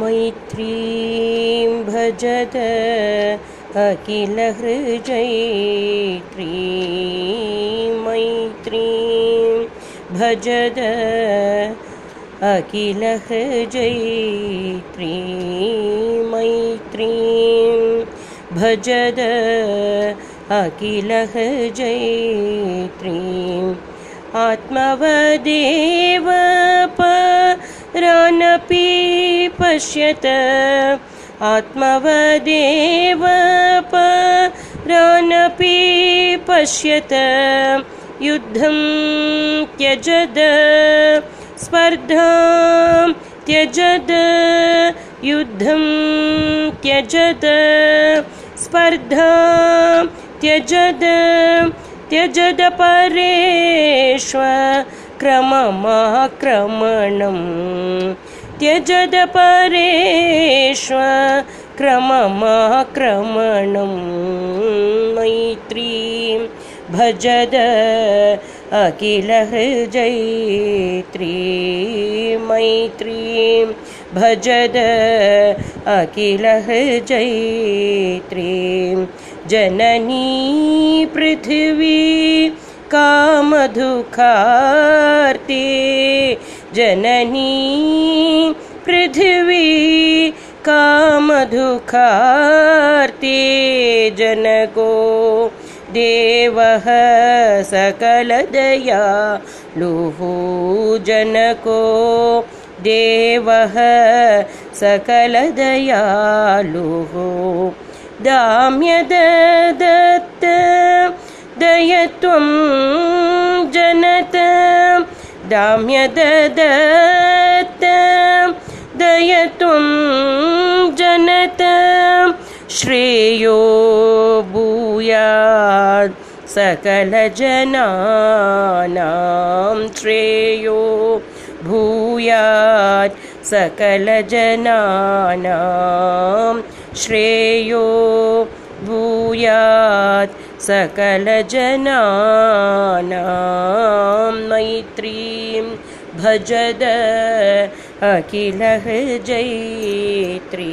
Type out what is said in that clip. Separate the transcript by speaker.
Speaker 1: मैत्रीं भजत अखिलहृजयत्री मैत्रीं भजद अखिलहृजत्री मैत्रीं भजद अखिलहृजयत्रीम् आत्मवदेव परानपि पश्यत। आत्मवदेव परानपि पश्यत। युद्धं त्यजद। स्पर्धां त्यजद। युद्धं त्यजद। स्पर्धां त्यजद। त्यजद परेष्व। क्रममाक्रमणं त्यजद परेष्व क्रममाक्रमणं मैत्रीं। भजद अखिलहृजयत्री मैत्रीं। भजद अखिलहृजयत्रीं जननी पृथिवी कामधुखार्ति। जननी कामधुखार्ति जनको देवः सकलदया लुहु जनको देवः सकलदयालुः दाम्यदत्त दयत्वं जनत दाम्यदत्त दयत्वं श्रेयो भूयात् सकलजनानां श्रेयो भूयात् सकलजनानां श्रेयो भूयात् सकलजनानां मैत्रीं भजद अखिलः जयत्री